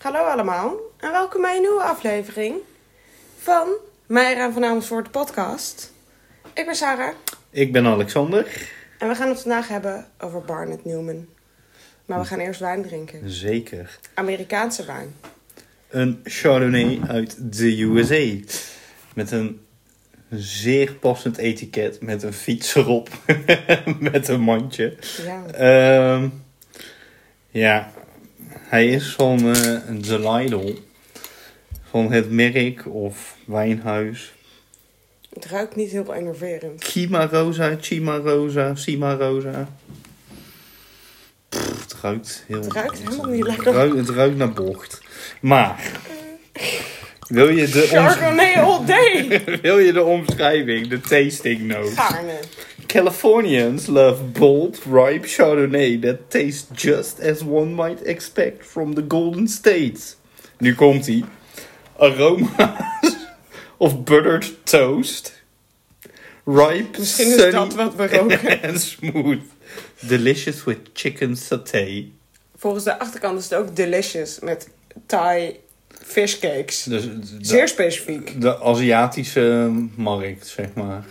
Hallo allemaal en welkom bij een nieuwe aflevering van Meira van Amersfoort de podcast. Ik ben Sarah Ik ben Alexander. en we gaan het vandaag hebben over Barnett Newman. Maar we gaan eerst wijn drinken. Zeker. Amerikaanse wijn. Een Chardonnay uit de USA. Met een zeer passend etiket. Met een fiets erop. met een mandje. Ja. Ehm, ja, hij is van eh de Lidl. Van het merk of wijnhuis. Het ruikt niet heel enerverend. Chimarosa, Chimarosa, Cimarosa. Pff, het ruikt heel... Het ruikt helemaal niet Het lekker. ruikt, het ruikt naar bocht. Maar... Wil je, de Chardonnay all day! wil je de omschrijving, de tasting notes? Gaarne. Californians love bold, ripe Chardonnay that tastes just as one might expect from the Golden State. Nu komt ie. Aroma's of buttered toast. Ripe, Misschien is sunny dat wat we roken. and smooth. Delicious with chicken saté. Volgens de achterkant is het ook delicious met Thai fishcakes. Dus de, Zeer specifiek. de Aziatische markt, zeg maar.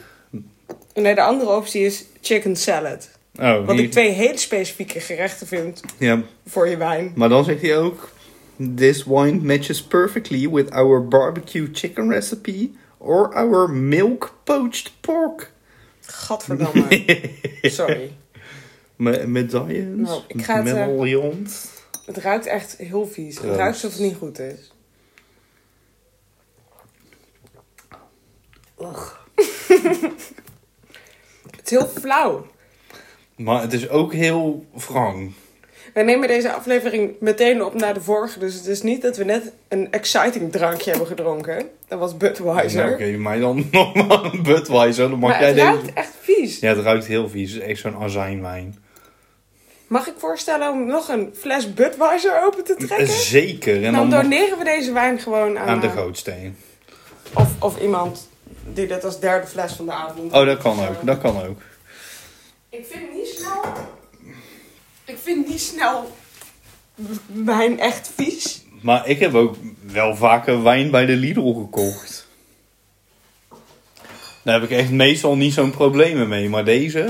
Nee, de andere optie is chicken salad. Oh, Wat hier- ik twee hele specifieke gerechten vind Ja, voor je wijn. Maar dan zegt hij ook: This wine matches perfectly with our barbecue chicken recipe or our milk poached pork. Gadverdamme. Sorry. Me medaillons, Nou, ik ga het, eh. Het ruikt echt heel vies. Het ruikt alsof het niet goed is. het is heel flauw. Maar het is ook heel wrang. We nemen deze aflevering meteen op naar de vorige. Dus het is niet dat we net een exciting drankje hebben gedronken. Dat was Budweiser. Nou, Oké, maar dan nog maar een Budweiser. Dan mag maar jij het deze... ruikt echt vies. Ja, het ruikt heel vies. Het is echt zo'n azijnwijn. Mag ik voorstellen om nog een fles Budweiser open te trekken? Zeker. En Dan dan, doneren we deze wijn gewoon aan, aan de eh, gootsteen. Of, of iemand die dit als derde fles van de avond. Oh, dat kan ook. Dat kan ook. Ik vind niet snel. Ik vind niet snel wijn echt vies. Maar ik heb ook wel vaker wijn bij de Lidl gekocht. Daar heb ik echt meestal niet zo'n probleem mee. Maar deze,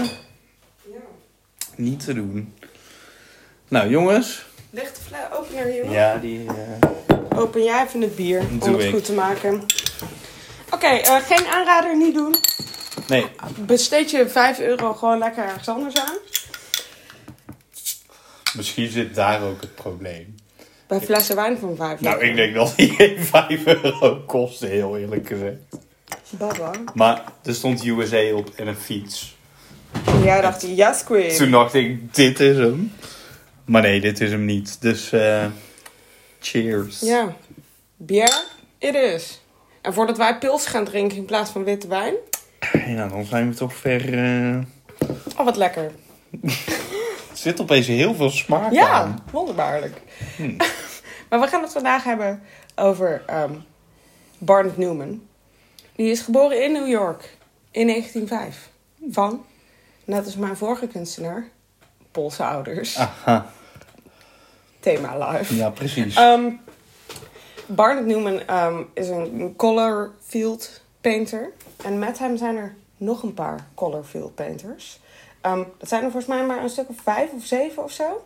niet te doen. Nou jongens. Ligt de fles opener hier? Ja, die... eh, Open jij even het bier om Doe het ik. goed te maken. Oké, eh, geen aanrader, niet doen. Nee, Besteed je 5 euro gewoon lekker ergens anders aan. misschien zit daar ook het probleem. Bij flessen wijn van 5 Nou, ik denk dat die geen 5 euro kostte, heel eerlijk gezegd. Baba. Maar er stond USA op en een fiets. En jij dacht, yes queen. Toen dacht ik, dit is hem. Maar nee, dit is hem niet. Dus, eh cheers. Ja. Bier, it is. En voordat wij pils gaan drinken in plaats van witte wijn. Ja, dan zijn we toch ver... eh, Oh, wat lekker. Er zit opeens heel veel smaak Ja, aan. wonderbaarlijk. Hmm. maar we gaan het vandaag hebben over ehm Barnett Newman. Die is geboren in New York in 1905. Van, net als mijn vorige kunstenaar, Poolse ouders. Aha, Thema live. ja precies. Ehm, Barnett Newman ehm, is een color field painter. En met hem zijn er nog een paar color field painters. Ehm, dat zijn er volgens mij maar een stuk of vijf of zeven of zo.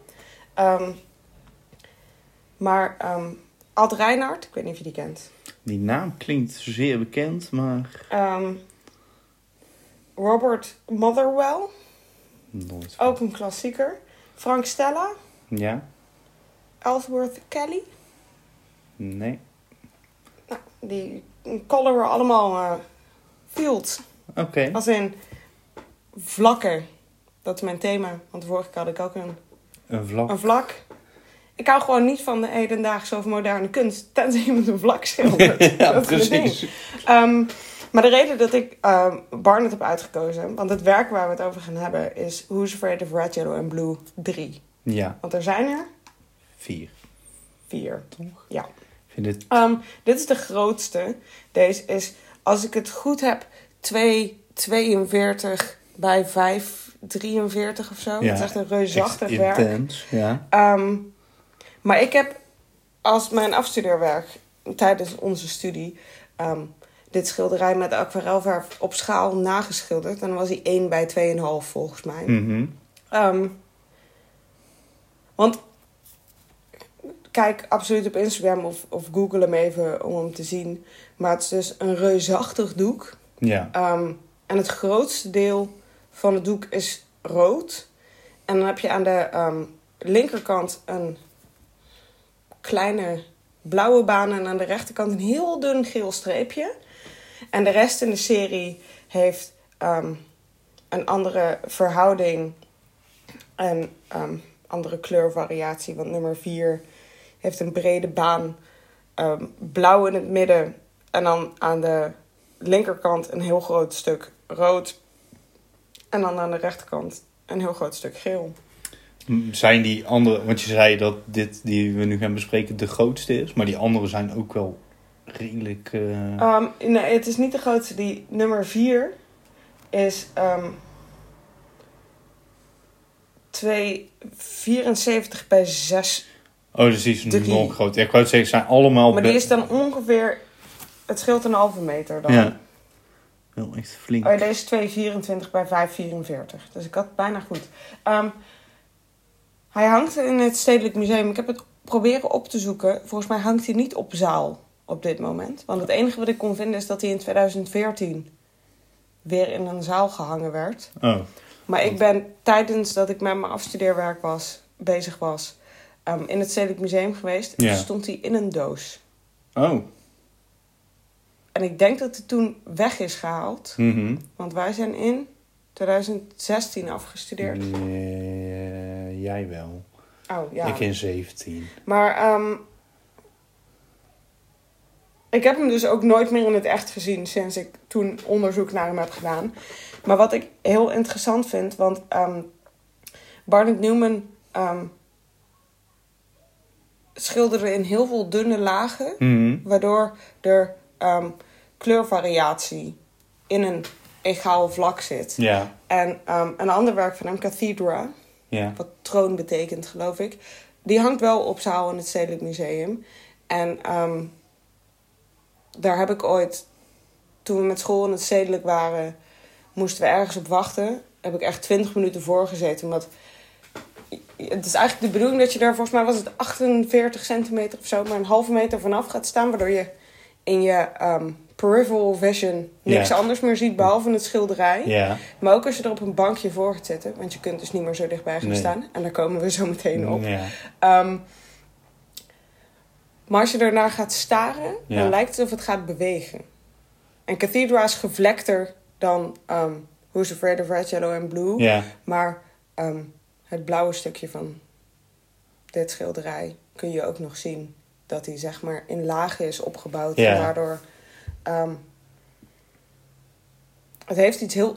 Ehm, maar Ad Reinhardt, ik weet niet of je die kent. Die naam klinkt zeer bekend, maar... Robert Motherwell, Nooit. ook een klassieker. Frank Stella, Ja? Ellsworth Kelly. Nee. Nou, die coloren allemaal eh fields. Oké. Als in vlakken. Dat is mijn thema. Want vorige keer had ik ook een, Een vlag. een vlak. Ik hou gewoon niet van de hedendaagse of moderne kunst. Tenzij iemand een vlak schildert. ja, dat precies. Ehm, maar de reden dat ik ehm Barnett heb uitgekozen... Want het werk waar we het over gaan hebben is... Who's Afraid of Red, Yellow and Blue 3. Ja, Want er zijn er vier. vier. Toch? Ja. Vind het... Ehm, dit is de grootste. Deze is, als ik het goed heb, 2,42 bij 5,43 of zo. Ja, Dat is echt een reusachtig echt werk. intens. Ja. Ehm, maar ik heb als mijn afstudeerwerk tijdens onze studie ehm, dit schilderij met aquarelverf op schaal nageschilderd. Dan was hij 1 bij 2,5 volgens mij. Mhm. Want kijk absoluut op Instagram of, of google hem even om hem te zien. Maar het is dus een reusachtig doek. Ja. Ehm, en het grootste deel van het doek is rood. En dan heb je aan de ehm, linkerkant een kleine blauwe baan en aan de rechterkant een heel dun geel streepje. En de rest in de serie heeft ehm, een andere verhouding en ehm, andere kleurvariatie. Want nummer 4 heeft een brede baan, ehm, blauw in het midden en dan aan de linkerkant een heel groot stuk rood. En dan aan de rechterkant een heel groot stuk geel. Zijn die andere, want je zei dat dit die we nu gaan bespreken de grootste is, maar die andere zijn ook wel redelijk. eh, Ehm, nee, het is niet de grootste. Die nummer 4 is ehm 2,74 bij 6. Oh, dus die is drie. nog groot. Ja, ik wou zeggen, ze zijn allemaal. Maar die is dan ongeveer. Het scheelt een halve meter dan. Ja. Wel echt flink. Oh, ja, deze is 2,24 bij 5,44. Dus ik had bijna goed. Ehm, hij hangt in het Stedelijk Museum. Ik heb het proberen op te zoeken. Volgens mij hangt hij niet op zaal op dit moment. Want het enige wat ik kon vinden is dat hij in 2014 weer in een zaal gehangen werd. Oh, Maar ik ben tijdens dat ik met mijn afstudeerwerk was, bezig was, ehm, in het Stedelijk Museum geweest. En Ja. stond hij in een doos. oh. En ik denk dat hij toen weg is gehaald. Mhm. Want wij zijn in 2016 afgestudeerd. Eh, jij wel. Oh ja. Ik in 17. Maar ehm, ik heb hem dus ook nooit meer in het echt gezien sinds ik toen onderzoek naar hem heb gedaan. Maar wat ik heel interessant vind, want ehm Barnett Newman schilderde in heel veel dunne lagen, Mhm. waardoor er ehm, kleurvariatie in een egaal vlak zit. En ehm, een ander werk van hem, Cathedra, wat troon betekent, geloof ik. Die hangt wel op zaal in het Stedelijk Museum. En ehm, daar heb ik ooit, toen we met school in het Stedelijk waren, moesten we ergens op wachten. Heb ik echt 20 minuten voor gezeten. Omdat het is eigenlijk de bedoeling dat je daar, volgens mij was het 48 centimeter of zo, maar een halve meter vanaf gaat staan. Waardoor je in je ehm, peripheral vision niks anders meer ziet behalve het schilderij. Maar ook als je er op een bankje voor gaat zitten, want je kunt dus niet meer zo dichtbij gaan Nee. staan. En daar komen we zo meteen op. Ehm, maar als je ernaar gaat staren, dan lijkt het alsof het gaat bewegen. En Cathedra is gevlekter dan ehm Who's Afraid of Red, Yellow and Blue. Maar het blauwe stukje van dit schilderij kun je ook nog zien. Dat hij zeg maar in lagen is opgebouwd. Ja. En daardoor... ehm, het heeft iets heel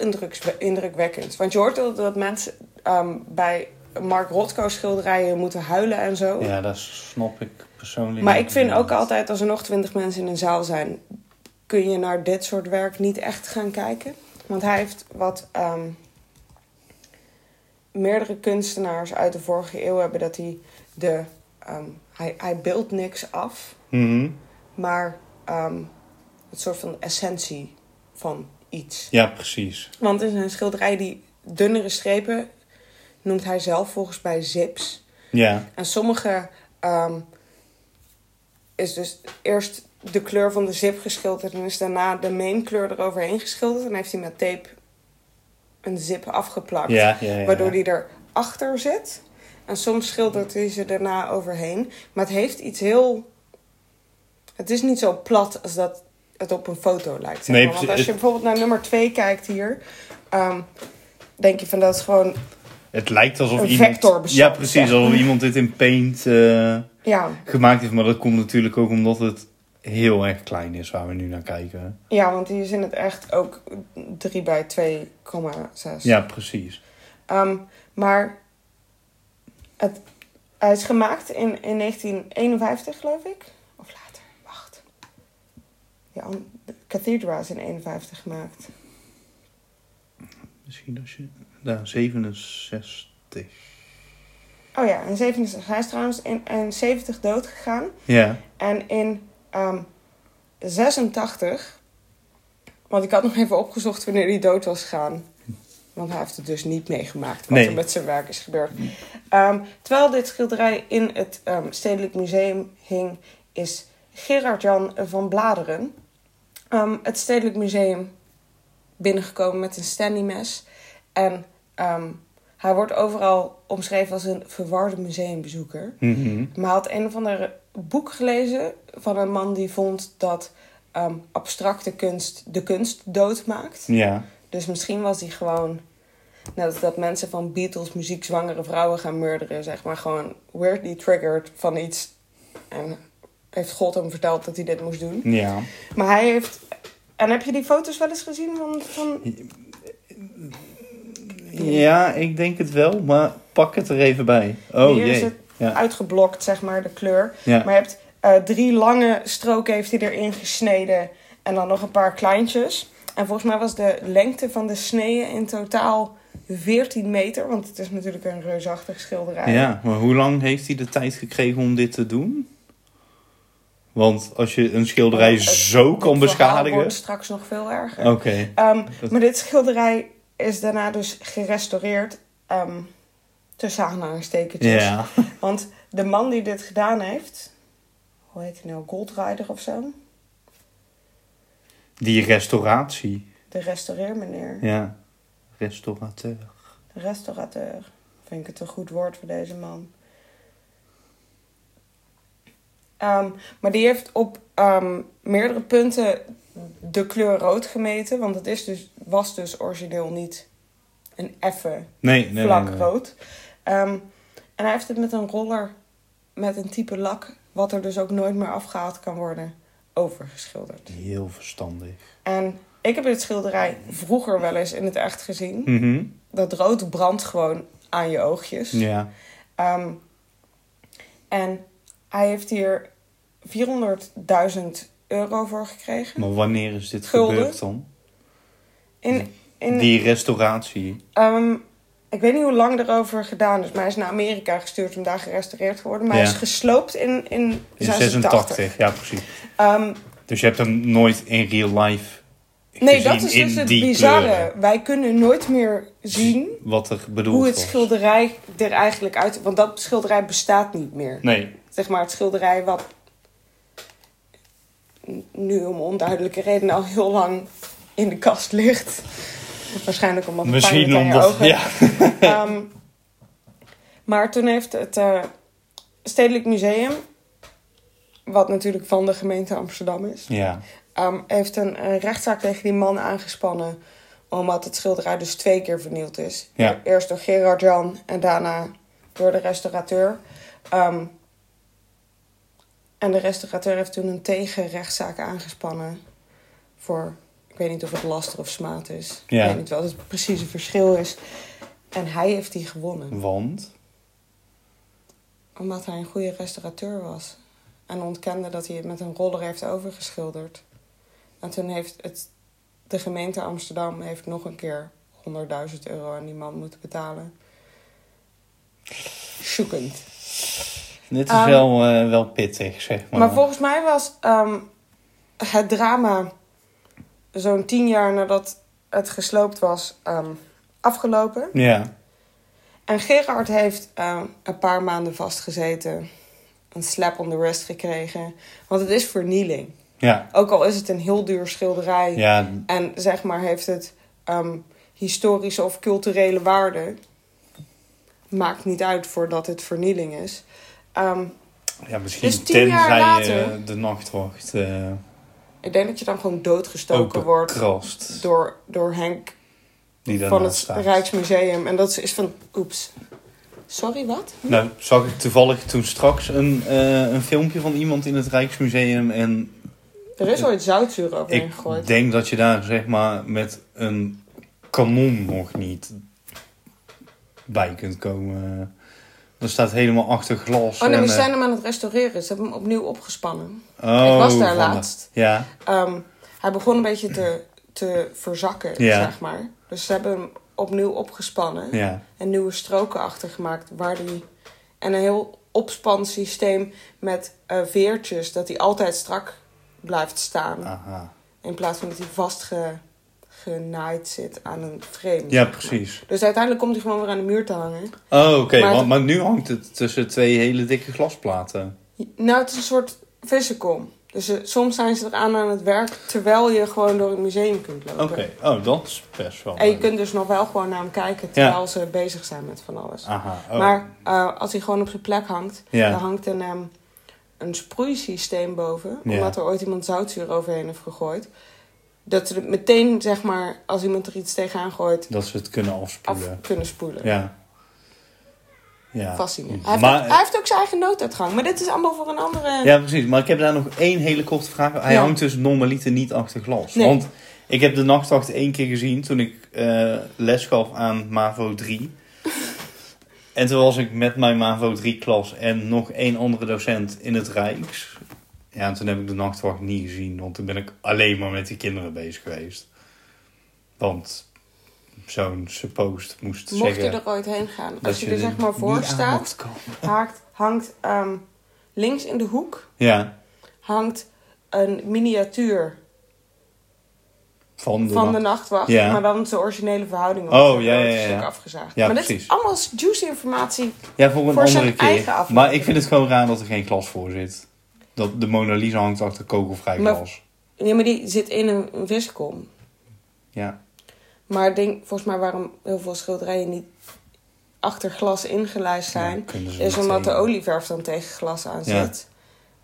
indrukwekkends. Want je hoort dat, dat mensen ehm, bij Mark Rothko schilderijen moeten huilen en zo. ja, dat snap ik persoonlijk. Maar ik vind ook altijd, als er nog twintig mensen in een zaal zijn... kun je naar dit soort werk niet echt gaan kijken. Want hij heeft wat ehm, meerdere kunstenaars uit de vorige eeuw hebben... dat hij de... ehm, hij, hij beeldt niks af, Mhm. maar ehm, het soort van essentie van iets. Ja, precies. Want in zijn schilderij die dunnere strepen noemt hij zelf volgens mij zips... Ja. En sommige ehm, is dus eerst de kleur van de zip geschilderd en is daarna de main kleur eroverheen geschilderd. En heeft hij met tape een zip afgeplakt, Ja, ja, ja. waardoor die erachter zit. En soms schildert hij ze daarna overheen. Maar het heeft iets heel... Het is niet zo plat als dat het op een foto lijkt. Zeg Nee, maar. Want als je bijvoorbeeld naar nummer 2 kijkt hier... ehm, denk je van dat is gewoon... Het lijkt alsof Een iemand... vectorbestand, Ja, precies. Alsof iemand dit in Paint eh, Ja, gemaakt heeft. Maar dat komt natuurlijk ook omdat het heel erg klein is waar we nu naar kijken. Ja, want die is in het echt ook 3 bij 2,6. Ja, precies. Ehm, maar het, hij is gemaakt in, in 1951, geloof ik. Of later, wacht. Ja, de Cathedra is in 51 gemaakt. Misschien als je... Daar, 67. Oh ja, in 67. Hij is trouwens in, in 70 dood gegaan. Ja. En in ehm 86, want ik had nog even opgezocht wanneer hij dood was gegaan. Want hij heeft het dus niet meegemaakt wat Nee. er met zijn werk is gebeurd. Ehm, terwijl dit schilderij in het ehm, Stedelijk Museum hing, is Gerard Jan van Bladeren ehm, het Stedelijk Museum binnengekomen met een Stanley-mes. En ehm, hij wordt overal omschreven als een verwarde museumbezoeker. Mhm. Maar hij had een of ander boek gelezen van een man die vond dat ehm, abstracte kunst de kunst doodmaakt. Ja. Dus misschien was hij gewoon, net dat mensen van Beatles muziek zwangere vrouwen gaan murderen, zeg maar gewoon weirdly triggered van iets. En heeft God hem verteld dat hij dit moest doen. Ja. Maar hij heeft. En heb je die foto's wel eens gezien van. van... Ja, ik denk het wel, maar pak het er even bij. Oh Hier is jee. het Ja. uitgeblokt, zeg maar, de kleur. Ja. Maar je hebt eh, drie lange stroken heeft hij erin gesneden. En dan nog een paar kleintjes. En volgens mij was de lengte van de sneeën in totaal 14 meter. Want het is natuurlijk een reusachtig schilderij. Ja, maar hoe lang heeft hij de tijd gekregen om dit te doen? Want als je een schilderij Het- zo kan beschadigen. wordt straks nog veel erger. Oké. Ehm, Maar dit schilderij is daarna dus gerestaureerd. ehm tussen aanhalingstekentjes. Want de man die dit gedaan heeft... Hoe heet hij nou? Goldrider of zo? Die restauratie. De restaureermeneer. Ja. Restaurateur. De restaurateur. Vind ik het een goed woord voor deze man. Ehm, maar die heeft op ehm, meerdere punten de kleur rood gemeten. Want het is dus, was dus origineel niet een effen Nee, nee, vlak nee, rood. Ehm, en hij heeft het met een roller met een type lak, wat er dus ook nooit meer afgehaald kan worden, overgeschilderd. Heel verstandig. En ik heb dit schilderij vroeger wel eens in het echt gezien. Mhm. Dat rood brandt gewoon aan je oogjes. Ja. Ehm, en hij heeft hier 400.000 euro voor gekregen. Maar wanneer is dit Gulden? gebeurd dan? In, in, Die restauratie. Ehm, ik weet niet hoe lang erover gedaan is, maar hij is naar Amerika gestuurd om daar gerestaureerd te worden. Maar Ja. hij is gesloopt in, in, In 86. 86, ja precies. Ehm, Dus je hebt hem nooit in real life nee, gezien dat is in dus het die bizarre. kleuren. Wij kunnen nooit meer zien Wat er bedoeld hoe het was. schilderij er eigenlijk uit... Want dat schilderij bestaat niet meer. Nee, Zeg maar het schilderij wat nu om onduidelijke redenen al heel lang in de kast ligt. Waarschijnlijk omdat het pijn aan je ogen. Ja. Ehm, maar toen heeft het eh, Stedelijk Museum, wat natuurlijk van de gemeente Amsterdam is, ja. ehm, heeft een, een rechtszaak tegen die man aangespannen. Omdat het schilderij dus twee keer vernield is. Ja. Eerst door Gerard Jan en daarna door de restaurateur. Ehm, en de restaurateur heeft toen een tegenrechtszaak aangespannen voor, ik weet niet of het laster of smaad is. Ja. Ik weet niet wat het precieze verschil is. En hij heeft die gewonnen. Want? Omdat hij een goede restaurateur was. En ontkende dat hij het met een roller heeft overgeschilderd. En toen heeft het, de gemeente Amsterdam heeft nog een keer 100.000 euro aan die man moeten betalen. Zoekend. Dit is Ehm, wel, eh, wel pittig, zeg maar. Maar volgens mij was ehm, het drama zo'n tien jaar nadat het gesloopt was ehm, afgelopen. Ja. En Gerard heeft ehm, een paar maanden vastgezeten. Een slap on the wrist gekregen. Want het is vernieling. Ja. Ook al is het een heel duur schilderij. Ja, En zeg maar heeft het ehm, historische of culturele waarde. Maakt niet uit voordat het vernieling is. Ja misschien Dus tien jaar tenzij later- de nachtwacht eh ik denk dat je dan gewoon doodgestoken wordt krast. door, door Henk van het staat. Rijksmuseum. En dat is- van... Oeps. Sorry, wat? Nou, zag ik toevallig toen straks een, eh, een filmpje van iemand in het Rijksmuseum. En Er is ooit zoutzuur overheen ik gegooid. denk dat je daar zeg maar met een kanon nog niet bij kunt komen. Er staat helemaal achter glas. Oh nee, en, we eh, zijn hem aan het restaureren. Ze hebben hem opnieuw opgespannen. oh, ik was daar laatst. Ja, Ehm, hij begon een beetje te, te verzakken, Ja. zeg maar. Dus ze hebben hem opnieuw opgespannen. ja. En nieuwe stroken achtergemaakt waar hij En een heel opspansysteem met eh, veertjes, dat hij altijd strak blijft staan. Aha. In plaats van dat hij vastgenaaid zit aan een frame. Ja, precies. Dus uiteindelijk komt hij gewoon weer aan de muur te hangen. Oh, oké. Maar Maar, nu hangt het tussen twee hele dikke glasplaten. Nou, het is een soort physical. Dus eh, soms zijn ze eraan aan het werk terwijl je gewoon door het museum kunt lopen. Oké. Oh, dat is best wel... En je kunt dus nog wel gewoon naar hem kijken terwijl ze bezig zijn met van alles. Aha. Oh. Maar eh, als hij gewoon op zijn plek hangt, Ja. dan hangt een, ehm, een sproeisysteem boven. Ja. Omdat er ooit iemand zoutzuur overheen heeft gegooid. Dat ze het meteen, zeg maar, als iemand er iets tegenaan gooit, Dat ze het kunnen af afspoelen. kunnen spoelen. Ja. Ja. Fascinerend. Hij heeft, Maar, ook, hij heeft ook zijn eigen nooduitgang. Maar dit is allemaal voor een andere... Ja, precies. Maar ik heb daar nog één hele korte vraag. Hij Ja. hangt dus normaliter niet achter glas. Nee. Want ik heb de nachtwacht één keer gezien toen ik eh, les gaf aan MAVO 3. en toen was ik met mijn MAVO 3 klas en nog één andere docent in het Rijks. Ja, en toen heb ik de nachtwacht niet gezien. Want toen ben ik alleen maar met die kinderen bezig geweest. Want zo'n suppost moest Mocht zeggen... je er ooit heen gaan. Als je er zeg maar voor staat, mocht hangt, hangt ehm, links in de hoek Ja, hangt een miniatuur van de, van de nacht- nachtwacht. Ja. Maar dan de originele verhouding. Oh, ja, ja, ja. stuk afgezaagd. Ja, maar dit precies. is allemaal juicy informatie. Ja, voor een Voor zijn andere keer. eigen aflevering. Maar ik vind het gewoon raar dat er geen glas voor zit. Dat de Mona Lisa hangt achter kogelvrij Maar- glas. Ja, maar die zit in een, viskom. Ja. Maar denk, volgens mij waarom heel veel schilderijen niet achter glas ingelijst zijn... Ja, is omdat de olieverf dan tegen glas aan Ja. zit.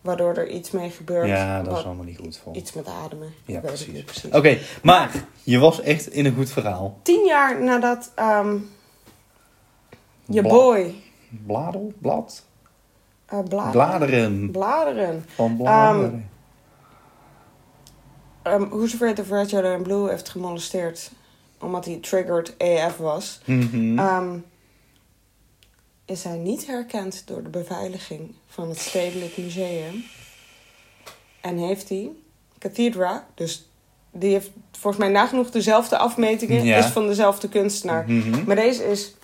Waardoor er iets mee gebeurt. Ja, dat is allemaal niet goed voor. Iets met ademen. Ja, ik precies. Oké, maar je was echt in een goed verhaal. Tien jaar nadat ehm, je Bla- boy... Bladel? Blad? Eh, bla- Bladeren. Bladeren. Van bladeren. Um, Hoezever de Virgil en Blue heeft gemolesteerd. Omdat hij triggered AF was. Mhm. ehm, is hij niet herkend door de beveiliging van het Stedelijk Museum. En heeft hij Cathedra, dus die heeft volgens mij nagenoeg dezelfde afmetingen, Ja. is van dezelfde kunstenaar. Mhm. Maar deze is,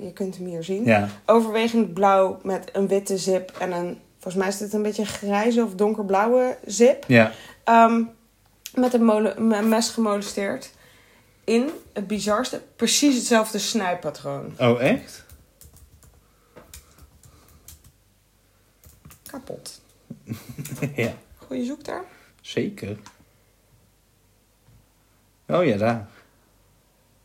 je kunt hem hier zien, Ja. overwegend blauw met een witte zip en een, volgens mij is dit een beetje grijze of donkerblauwe zip. Ja. Ehm, met een, een mes gemolesteerd. In het bizarste, precies hetzelfde snijpatroon. Oh, echt? Kapot. ja. Goeie zoekterm. Zeker. Oh ja, daar.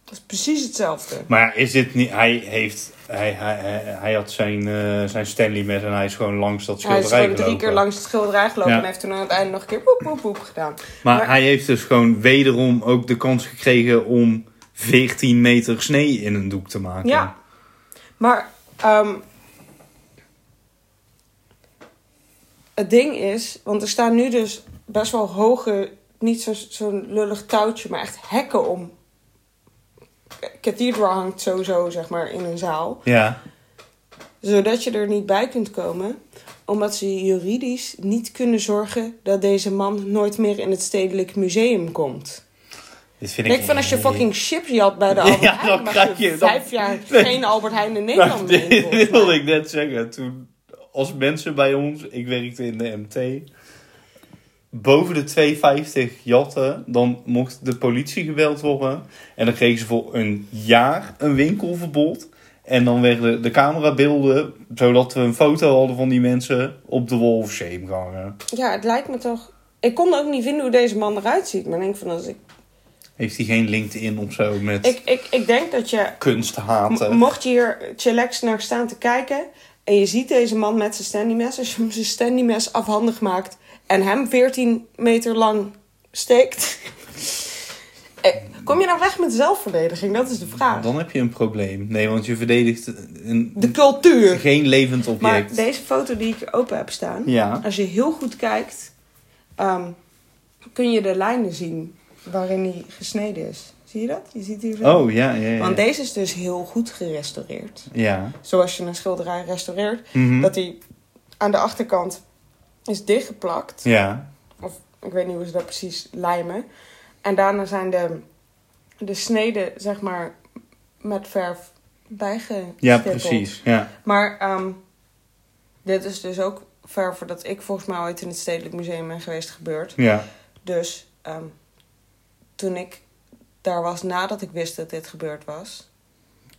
Dat is precies hetzelfde. Maar is dit niet... Hij heeft... Hij, hij, hij, had zijn, eh, zijn Stanley met en hij is gewoon langs dat Hij is schilderij gewoon drie gelopen. keer langs het schilderij gelopen Ja. en heeft toen aan het einde nog een keer poep poep poep gedaan. Maar, Maar- hij heeft dus gewoon wederom ook de kans gekregen om 14 meter snee in een doek te maken. Ja. Maar ehm, het ding is, want er staan nu dus best wel hoge, niet zo- zo'n lullig touwtje, maar echt hekken om. Cathedral hangt sowieso, zeg maar, in een zaal. Ja. Zodat je er niet bij kunt komen. Omdat ze juridisch niet kunnen zorgen dat deze man nooit meer in het Stedelijk Museum komt. Dit vind Denk van als je fucking chips jat bij de Ja, Albert dan Heijn, mag krijg je je- dan- vijf jaar geen Albert Heijn in Nederland Nou, meer. dit volgens wilde ik net zeggen. Toen, als mensen bij ons, ik werkte in de MT, boven de 250 jatten, dan mocht de politie gebeld worden. En dan kregen ze voor een jaar een winkelverbod. En dan werden de camerabeelden, zodat we een foto hadden van die mensen, op de wall of shame gehangen. Ja, het lijkt me toch... Ik kon ook niet vinden hoe deze man eruit ziet. Maar ik denk van als ik... Heeft hij geen LinkedIn of zo met Ik, ik, ik denk dat je... kunst haten? Mocht je hier chillax naar staan te kijken... En je ziet deze man met zijn standy mes. Als je hem zijn standy mes afhandig maakt... En hem 14 meter lang steekt... eh, Kom je nou weg met zelfverdediging? Dat is de vraag. Dan heb je een probleem. Nee, want je verdedigt een, De cultuur. geen levend Maar object. deze foto die ik open heb staan... Ja. Als je heel goed kijkt, ehm, kun je de lijnen zien waarin hij gesneden is. Zie je dat? Je ziet hier zo. Oh, ja, ja, ja. Want deze is dus heel goed gerestaureerd. Ja. Zoals je een schilderij restaureert. Mhm. Dat hij aan de achterkant is dichtgeplakt. Ja. Of ik weet niet hoe ze dat precies lijmen. En daarna zijn de, de sneden, zeg maar, met verf bijgestippeld. Ja, precies. Ja. Maar ehm, dit is dus ook ver voordat ik volgens mij ooit in het Stedelijk Museum ben geweest gebeurd. ja. Dus ehm, toen ik daar was nadat ik wist dat dit gebeurd was.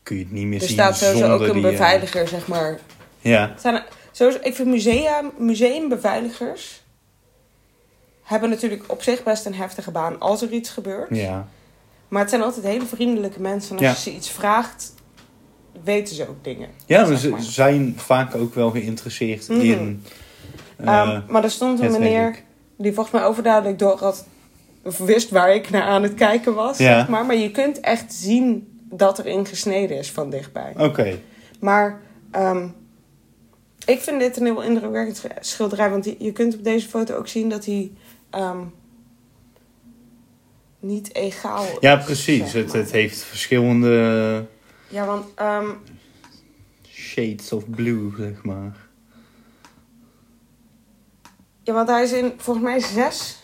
Kun je het niet meer Er zien staat sowieso ook een die, eh, beveiliger, zeg maar. Ja. Zijn er, sowieso, ik vind musea, museumbeveiligers hebben natuurlijk op zich best een heftige baan als er iets gebeurt. Ja. Maar het zijn altijd hele vriendelijke mensen. En als Ja. je ze iets vraagt, weten ze ook dingen. Ja, zeg maar ze zijn vaak ook wel geïnteresseerd Mhm. in... eh, Ehm, maar er stond een meneer die volgens mij overduidelijk door had, of wist waar ik naar aan het kijken was. Ja. Zeg maar. maar je kunt echt zien dat er in gesneden is van dichtbij. Oké. Maar ehm, ik vind dit een heel indrukwekkend sch- schilderij. Want je, kunt op deze foto ook zien dat hij ehm, niet egaal is. Ja, precies. zeg Het, maar. het heeft verschillende Ja, want ehm, shades of blue, zeg maar. Ja, want hij is in volgens mij zes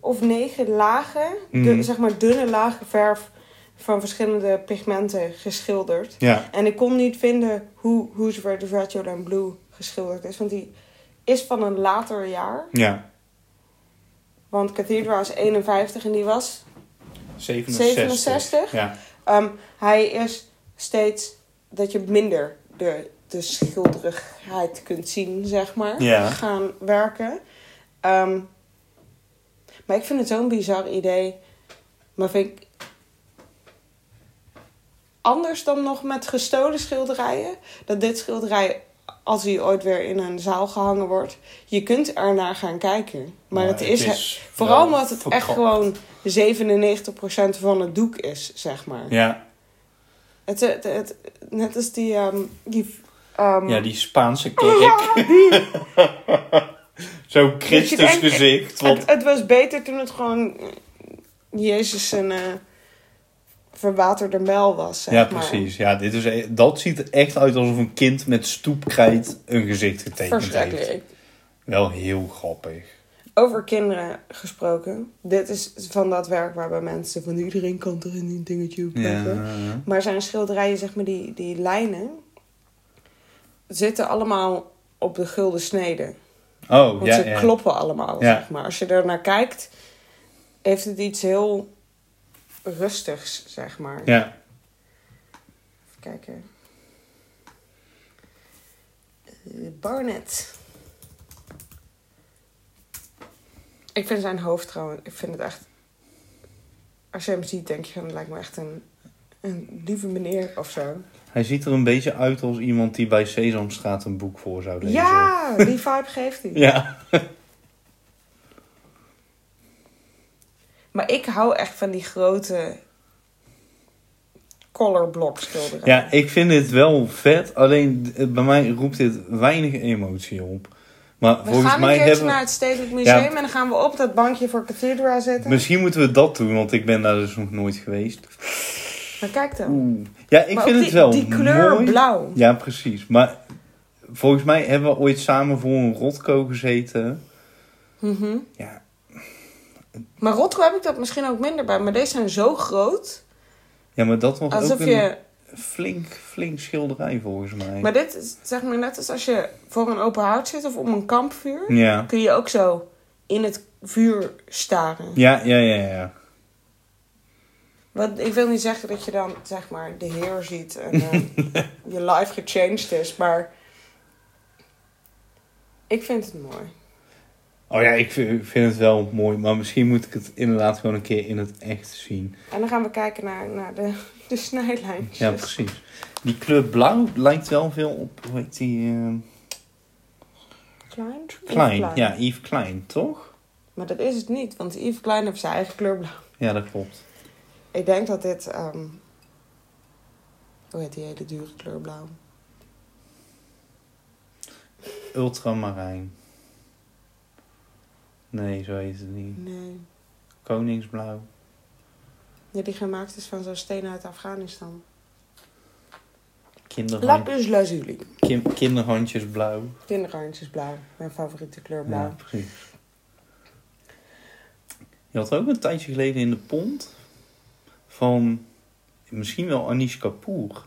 of negen lagen, dun- zeg maar dunne lagen verf van verschillende pigmenten geschilderd. Ja. En ik kon niet vinden hoe Where the Red, Yellow and Blue geschilderd is, want die is van een later jaar. Ja. Want Cathedral is 51 en die was. 67. 67? Ja. Ehm, hij is steeds dat je minder de, de schilderigheid kunt zien, zeg maar, Ja. gaan werken. Ehm, maar ik vind het zo'n bizar idee. Maar vind ik anders dan nog met gestolen schilderijen. Dat dit schilderij, als hij ooit weer in een zaal gehangen wordt, je kunt er naar gaan kijken. Maar het is, vooral omdat het echt gewoon 97% van het doek is, zeg maar. Ja. Het, het, het- net als die... ehm, die ehm, ja, die Spaanse kerk. Zo'n Christus gezicht. Want... het, het was beter toen het gewoon eh, Jezus een eh, verwaterde mel was, zeg Ja, maar. precies. Ja, dit is, e- dat ziet er echt uit alsof een kind met stoepkrijt een gezicht getekend heeft. Verschrikkelijk. Wel heel grappig. Over kinderen gesproken. Dit is van dat werk waarbij mensen van iedereen kan er een dingetje op Ja. Maar zijn schilderijen, zeg maar, die, die lijnen zitten allemaal op de gulden snede. Oh, Want ja, ze ja. kloppen allemaal, Ja. zeg maar. Als je er naar kijkt, heeft het iets heel rustigs, zeg maar. Ja. Even kijken. Eh, Barnett. Ik vind zijn hoofd trouwens, ik vind het echt... Als je hem ziet, denk je het lijkt me echt een, een lieve meneer of zo. Hij ziet er een beetje uit als iemand die bij Sesamstraat een boek voor zou lezen. Ja, die vibe geeft hij. Ja. Maar ik hou echt van die grote colorblock schilderijen. ja, ik vind dit wel vet. Alleen eh, bij mij roept dit weinig emotie op. Maar We volgens gaan mij een keertje hebben... naar het Stedelijk Museum Ja. en dan gaan we op dat bankje voor Cathedra zitten. Misschien moeten we dat doen, want ik ben daar dus nog nooit geweest. Maar kijk dan. Oeh. Ja, ik Maar vind het wel Die kleur mooi. blauw. Ja, precies. Maar volgens mij hebben we ooit samen voor een rotko gezeten. Mhm. Ja, Maar Rotko heb ik dat misschien ook minder bij. Maar deze zijn zo groot. ja maar dat was Alsof ook een je... flink, flink schilderij volgens mij. Maar dit is zeg maar net als als je voor een open haard zit of om een kampvuur. Ja. Kun je ook zo in het vuur staren. Ja, ja, ja, ja. Want ik wil niet zeggen dat je dan zeg maar de heer ziet en eh, je life gechanged is. Maar ik vind het mooi. Oh ja, ik vind, ik vind het wel mooi. Maar misschien moet ik het inderdaad gewoon een keer in het echt zien. En dan gaan we kijken naar, naar de, de snijlijntjes. Ja, precies. Die kleur blauw lijkt wel veel op, hoe heet die? eh, Klein? Klein. Ja, Yves Klein, toch? Maar dat is het niet, want Yves Klein heeft zijn eigen kleur blauw. Ja, dat klopt. Ik denk dat dit... ehm, hoe heet die hele dure kleur blauw? Ultramarijn. Nee, zo heet het niet. Nee. Koningsblauw. Ja, die gemaakt is van zo'n steen uit Afghanistan. Kinderhand, Lapis lazuli. kin- kinderhandjes blauw. Kinderhandjes blauw. Mijn favoriete kleur blauw. Ja, precies. Je had ook een tijdje geleden in de pont van misschien wel Anish Kapoor.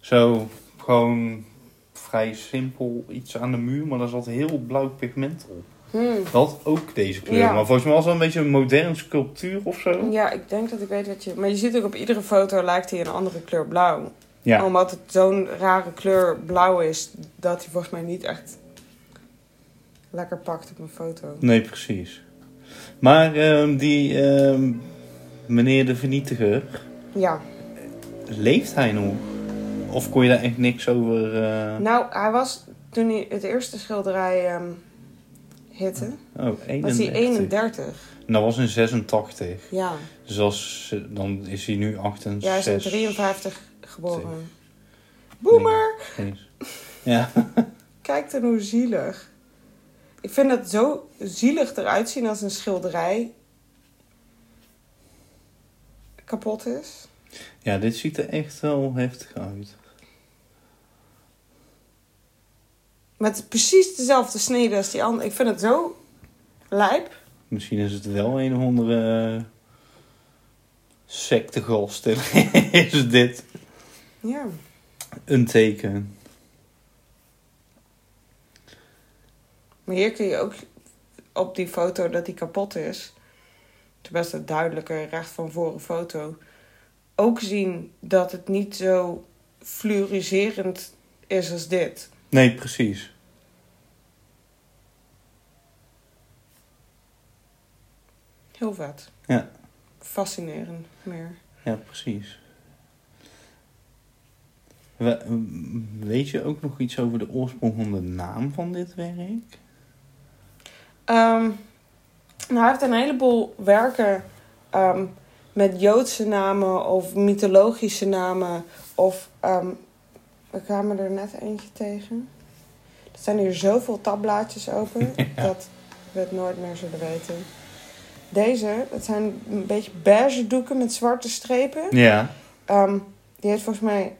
Zo gewoon vrij simpel iets aan de muur, maar daar zat heel blauw pigment op. Hmm. Dat ook deze kleur. Ja. Maar volgens mij was het een beetje een moderne sculptuur of zo. Ja, ik denk dat ik weet wat je... Maar je ziet ook op iedere foto lijkt hij een andere kleur blauw. Ja. Omdat het zo'n rare kleur blauw is, dat hij volgens mij niet echt lekker pakt op een foto. Nee, precies. Maar ehm, die ehm, meneer de vernietiger, Ja. leeft hij nog? Of kon je daar echt niks over... eh, Nou, hij was toen hij het eerste schilderij ehm hitte, Oh, 31. was hij 31. En dat was in 86. Ja. Dus als, dan is hij nu 68. Ja, hij is in 53 geboren. Boomer! Ja. Kijk dan hoe zielig. Ik vind het zo zielig eruit zien als een schilderij kapot is. ja, dit ziet er echt wel heftig uit. Met precies dezelfde snede als die andere. Ik vind het zo lijp. Misschien is het wel een of andere uh, sectegast. is dit Ja. een teken? Maar hier kun je ook op die foto dat die kapot is. Het is best een duidelijke recht van voren foto. Ook zien dat het niet zo fluoriserend is als dit. Nee, precies. Heel vet. Ja. Fascinerend meer. Ja, precies. We- weet je ook nog iets over de oorsprong van de naam van dit werk? Ehm, nou, hij heeft een heleboel werken ehm, met Joodse namen of mythologische namen. Of ehm we kwamen er net eentje tegen. Er zijn hier zoveel tabblaadjes open dat we het nooit meer zullen weten. Deze, dat zijn een beetje beige doeken met zwarte strepen. Ja. Ehm, die heeft volgens mij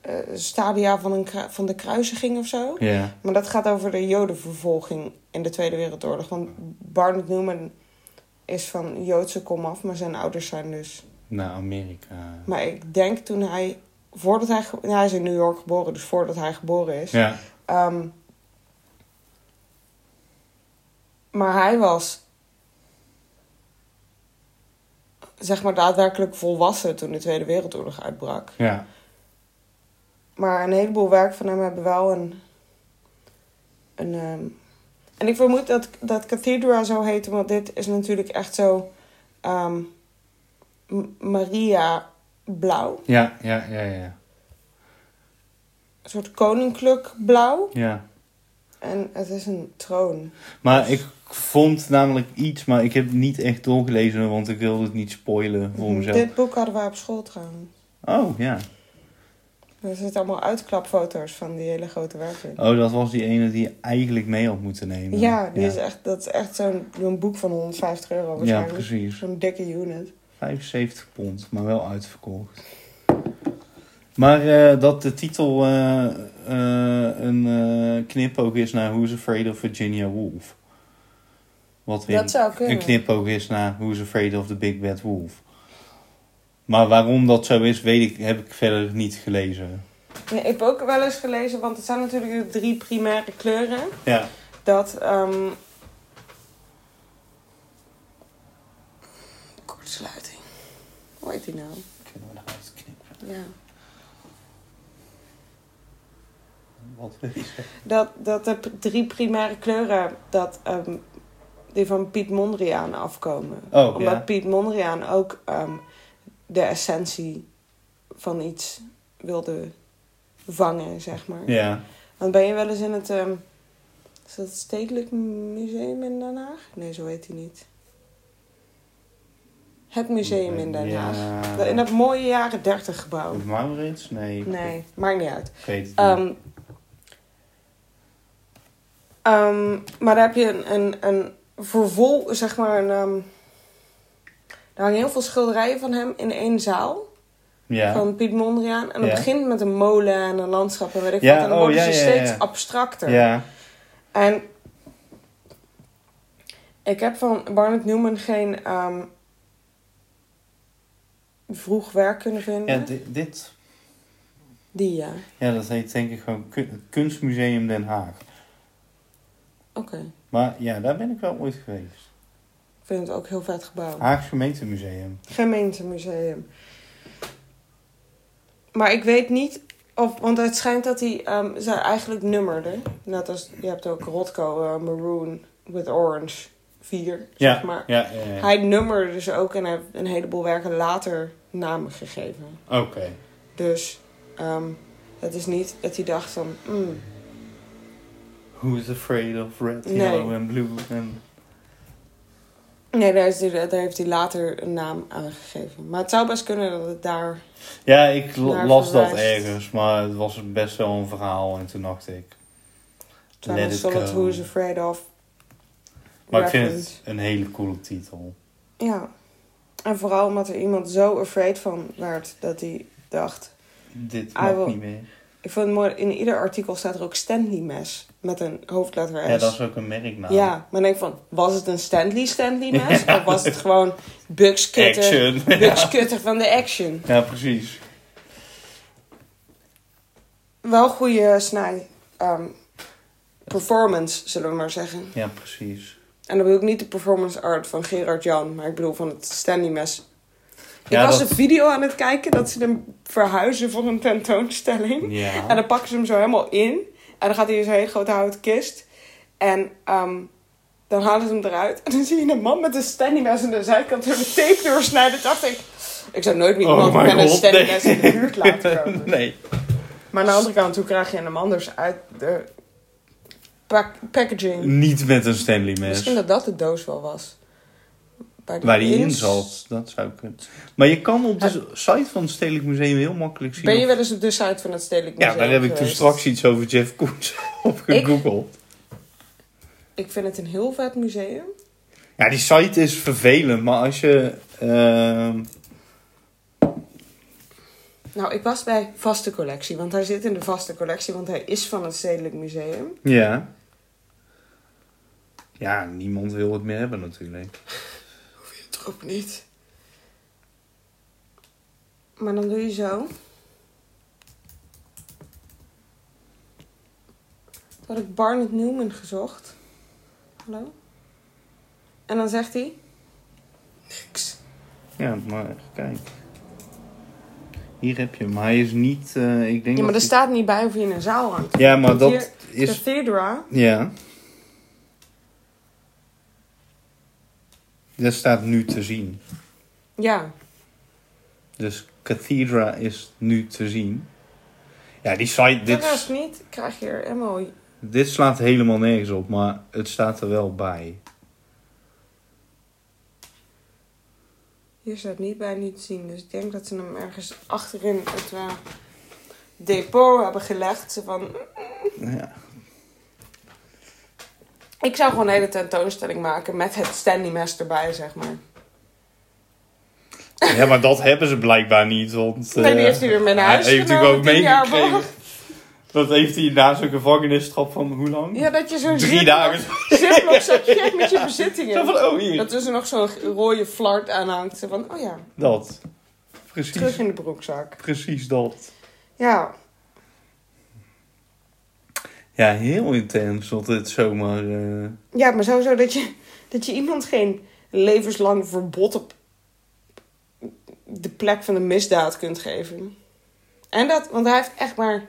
eh, stadia van, een van de kruisiging of zo. Ja. Maar dat gaat over de jodenvervolging in de Tweede Wereldoorlog. Want Barnett Newman is van Joodse komaf, maar zijn ouders zijn dus... Naar Amerika. Maar ik denk toen hij... Voordat hij... ja, hij is in New York geboren, dus voordat hij geboren is. Ja. Ehm, maar hij was... Zeg maar daadwerkelijk volwassen toen de Tweede Wereldoorlog uitbrak. Ja. Maar een heleboel werk van hem hebben wel een. een ehm, en ik vermoed dat, dat Cathedra zo heet, want dit is natuurlijk echt zo. ehm, Maria blauw. Ja, ja, ja, ja. Een soort koninklijk blauw. Ja. En het is een troon. Maar ik vond namelijk iets, maar ik heb het niet echt doorgelezen, want ik wilde het niet spoilen voor mezelf. Dit boek hadden wij op school trouwens. Oh, ja. Er zitten allemaal uitklapfoto's van die hele grote werken. Oh, dat was die ene die je eigenlijk mee had moeten nemen. Ja, die Is echt, dat is echt zo'n boek van 150 euro Ja, waarschijnlijk. precies. Zo'n dikke unit. 75 pond, maar wel uitverkocht. Maar eh, dat de titel eh, eh, een knipoog is naar Who's Afraid of Virginia Woolf. Wat weer Dat zou kunnen. een knipoog is naar Who's Afraid of the Big Bad Wolf. Maar waarom dat zo is, weet ik, heb ik verder niet gelezen. Nee, ik heb ook wel eens gelezen, want het zijn natuurlijk de drie primaire kleuren. Ja. Dat, ehm Kortsluiting. Hoe heet die nou? Kunnen we eruit knippen? Ja. Wat wil je zeggen? Dat, dat de drie primaire kleuren, dat ehm, die van Piet Mondriaan afkomen. Oh, Omdat ja. Piet Mondriaan ook ehm, de essentie van iets wilde vangen, zeg maar. Ja. Want ben je wel eens in het... ehm, is dat het Stedelijk Museum in Den Haag? Nee, zo heet hij niet. Het museum in Den Haag. Ja. Dat- In dat mooie jaren 30 gebouw. Maurits? Nee. Nee, maakt niet uit. Weet het niet. Ehm, ehm, maar daar heb je een, een, een vervol, zeg maar, een... ehm, er hangen heel veel schilderijen van hem in één zaal. ja. Van Piet Mondriaan. En het Ja. begint met een molen en een landschap en weet ik wat. En dan oh, worden ja, ze steeds abstracter. ja. En ik heb van Barnett Newman geen vroeg werk kunnen vinden. Ja, dit, dit Die ja. Ja, dat heet denk ik gewoon Kun- Kunstmuseum Den Haag. Oké. Maar ja, daar ben ik wel ooit geweest. Ik vind het ook heel vet gebouw. Haags Gemeentemuseum. Gemeentemuseum. Maar ik weet niet of, want het schijnt dat hij ze eigenlijk nummerde. Net als je hebt ook Rotko eh, Maroon with Orange 4, Ja, zeg maar. ja, ja, ja. Hij nummerde dus ook en hij heeft een heleboel werken later namen gegeven. Oké. Dus ehm, het is niet dat hij dacht van, mm, Who is afraid of red, Nee. yellow and blue? En... nee, daar, is hij, daar heeft hij later een naam aan gegeven. Maar het zou best kunnen dat het daar, Ja, ik las dat ergens, maar het was best wel een verhaal. En toen dacht ik... Let it Solid. Who is Afraid of. Maar ik vind het een hele coole titel. Ja. En vooral omdat er iemand zo afraid van werd dat hij dacht. Dit mag niet meer. Ik vond het mooi, in ieder artikel staat er ook Stanley mes met een hoofdletter S. Ja, dat is ook een merknaam. Ja, maar dan denk ik van, was het een Stanley Stanley mes? Of was het gewoon Bugs Cutter, Action. Bugs Cutter van de action? Ja, precies. Wel goede snij. ehm, performance, zullen we maar zeggen. Ja, precies. En dan bedoel ik niet de performance art van Gerard Jan, maar ik bedoel van het Stanley mes. Ik was dat- een video aan het kijken dat ze hem verhuizen voor een tentoonstelling. Ja. En dan pakken ze hem zo helemaal in. En dan gaat hij in zo'n hele grote houten kist. En ehm, dan halen ze hem eruit. En dan zie je een man met een Stanley mes aan de zijkant zo de tape doorsnijden. dacht ik, ik zou nooit meer Oh iemand mijn met een Stanley nee. mes in de buurt laten komen. nee. Maar aan de andere kant, hoe krijg je hem anders uit de packaging? Niet met een Stanley mes. Misschien dat dat de doos wel was. Waar Waar die in zat. Dat zou kunnen. Maar je kan op de site van het Stedelijk Museum heel makkelijk zien. Ben je wel eens op de site van het Stedelijk Museum Ja, daar heb ik toen straks iets over Jeff Koens op gegoogeld. Ik vind het een heel vet museum. Ja, die site is vervelend, maar als je... ehm, Nou, ik was bij vaste collectie, want hij zit in de vaste collectie, want hij is van het Stedelijk Museum. ja. Ja, niemand wil het meer hebben natuurlijk. Het ook niet. Maar dan doe je zo. Toen had ik Barnett Newman gezocht. Hallo? En dan zegt hij... Niks. Ja, maar kijk. Hier heb je hem. Hij is niet... eh, ik denk Ja, maar er dat staat niet bij of hij in een zaal hangt. Ja, maar Want dat hier- is... Cathedra. Ja. Dat staat nu te zien. Ja. Dus Cathedra is nu te zien. Ja, die site, Dit is niet. Krijg je er helemaal... dit slaat helemaal nergens op, maar het staat er wel bij. Hier staat niet bij niet te zien. Dus ik denk dat ze hem ergens achterin het eh, depot hebben gelegd. Ze van, Ja. Ik zou gewoon een hele tentoonstelling maken met het Stanley mes erbij, zeg maar. ja, maar dat hebben ze blijkbaar niet, want... Nee, die eh, heeft hij weer mee naar huis heeft natuurlijk ook meegekregen. Dat heeft hij na zijn gevangenisstrap van hoe lang? Ja, dat je zo'n Drie dagen. ziplock zakje met je bezittingen. Zo van, oh hier. Dat er nog zo'n rode flart aan hangt. Van, oh ja, Dat. Precies. terug in de broekzak. Precies dat. Ja, Ja, heel intens dat het zomaar... eh, ja maar sowieso dat je, dat je iemand geen levenslang verbod op de plek van de misdaad kunt geven. En dat, want hij heeft echt maar...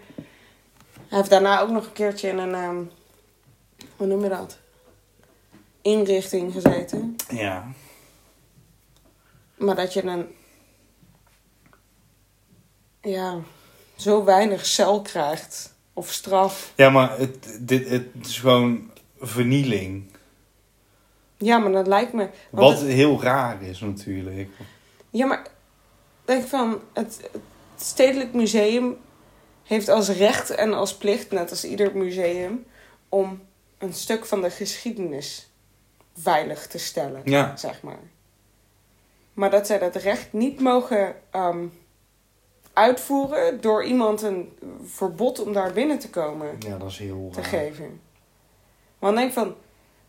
Hij heeft daarna ook nog een keertje in een... ehm, hoe noem je dat? Inrichting gezeten. Ja. Maar dat je een... Ja, zo weinig cel krijgt. Of straf. Ja, maar het, dit, het is gewoon vernieling. Ja, maar dat lijkt me... Wat heel raar is natuurlijk. Ja, maar denk van het, het Stedelijk Museum heeft als recht en als plicht, net als ieder museum, om een stuk van de geschiedenis veilig te stellen, Ja. zeg maar. Maar dat zij dat recht niet mogen ehm, uitvoeren door iemand een verbod om daar binnen te komen Ja, dat is heel te raar. geven. Want denk van,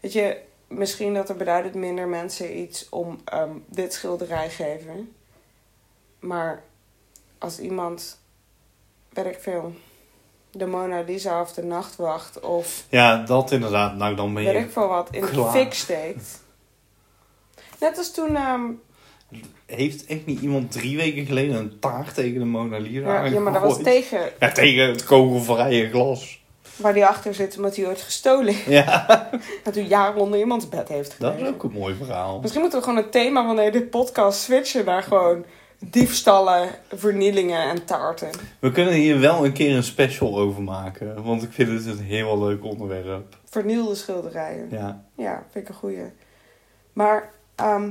weet je, misschien dat er beduidend minder mensen iets om ehm, dit schilderij geven. Maar als iemand weet ik veel, de Mona Lisa of de Nachtwacht of Ja, dat inderdaad. Nou, dan ben weet je... ik veel wat in de fik steekt. Net als toen, ehm, Heeft echt niet iemand drie weken geleden een taart tegen de Mona Lisa ja, ja, maar dat was tegen Ja, tegen het kogelvrije glas. waar die achter zit omdat hij ooit gestolen. Ja, En toen jaren onder iemands bed heeft dat gelegen. is ook een mooi verhaal. Misschien moeten we gewoon het thema van deze podcast switchen naar gewoon diefstallen, vernielingen en taarten. We kunnen hier wel een keer een special over maken. Want ik vind het een heel leuk onderwerp. Vernielde schilderijen. Ja. Ja, vind ik een goeie. Maar ehm,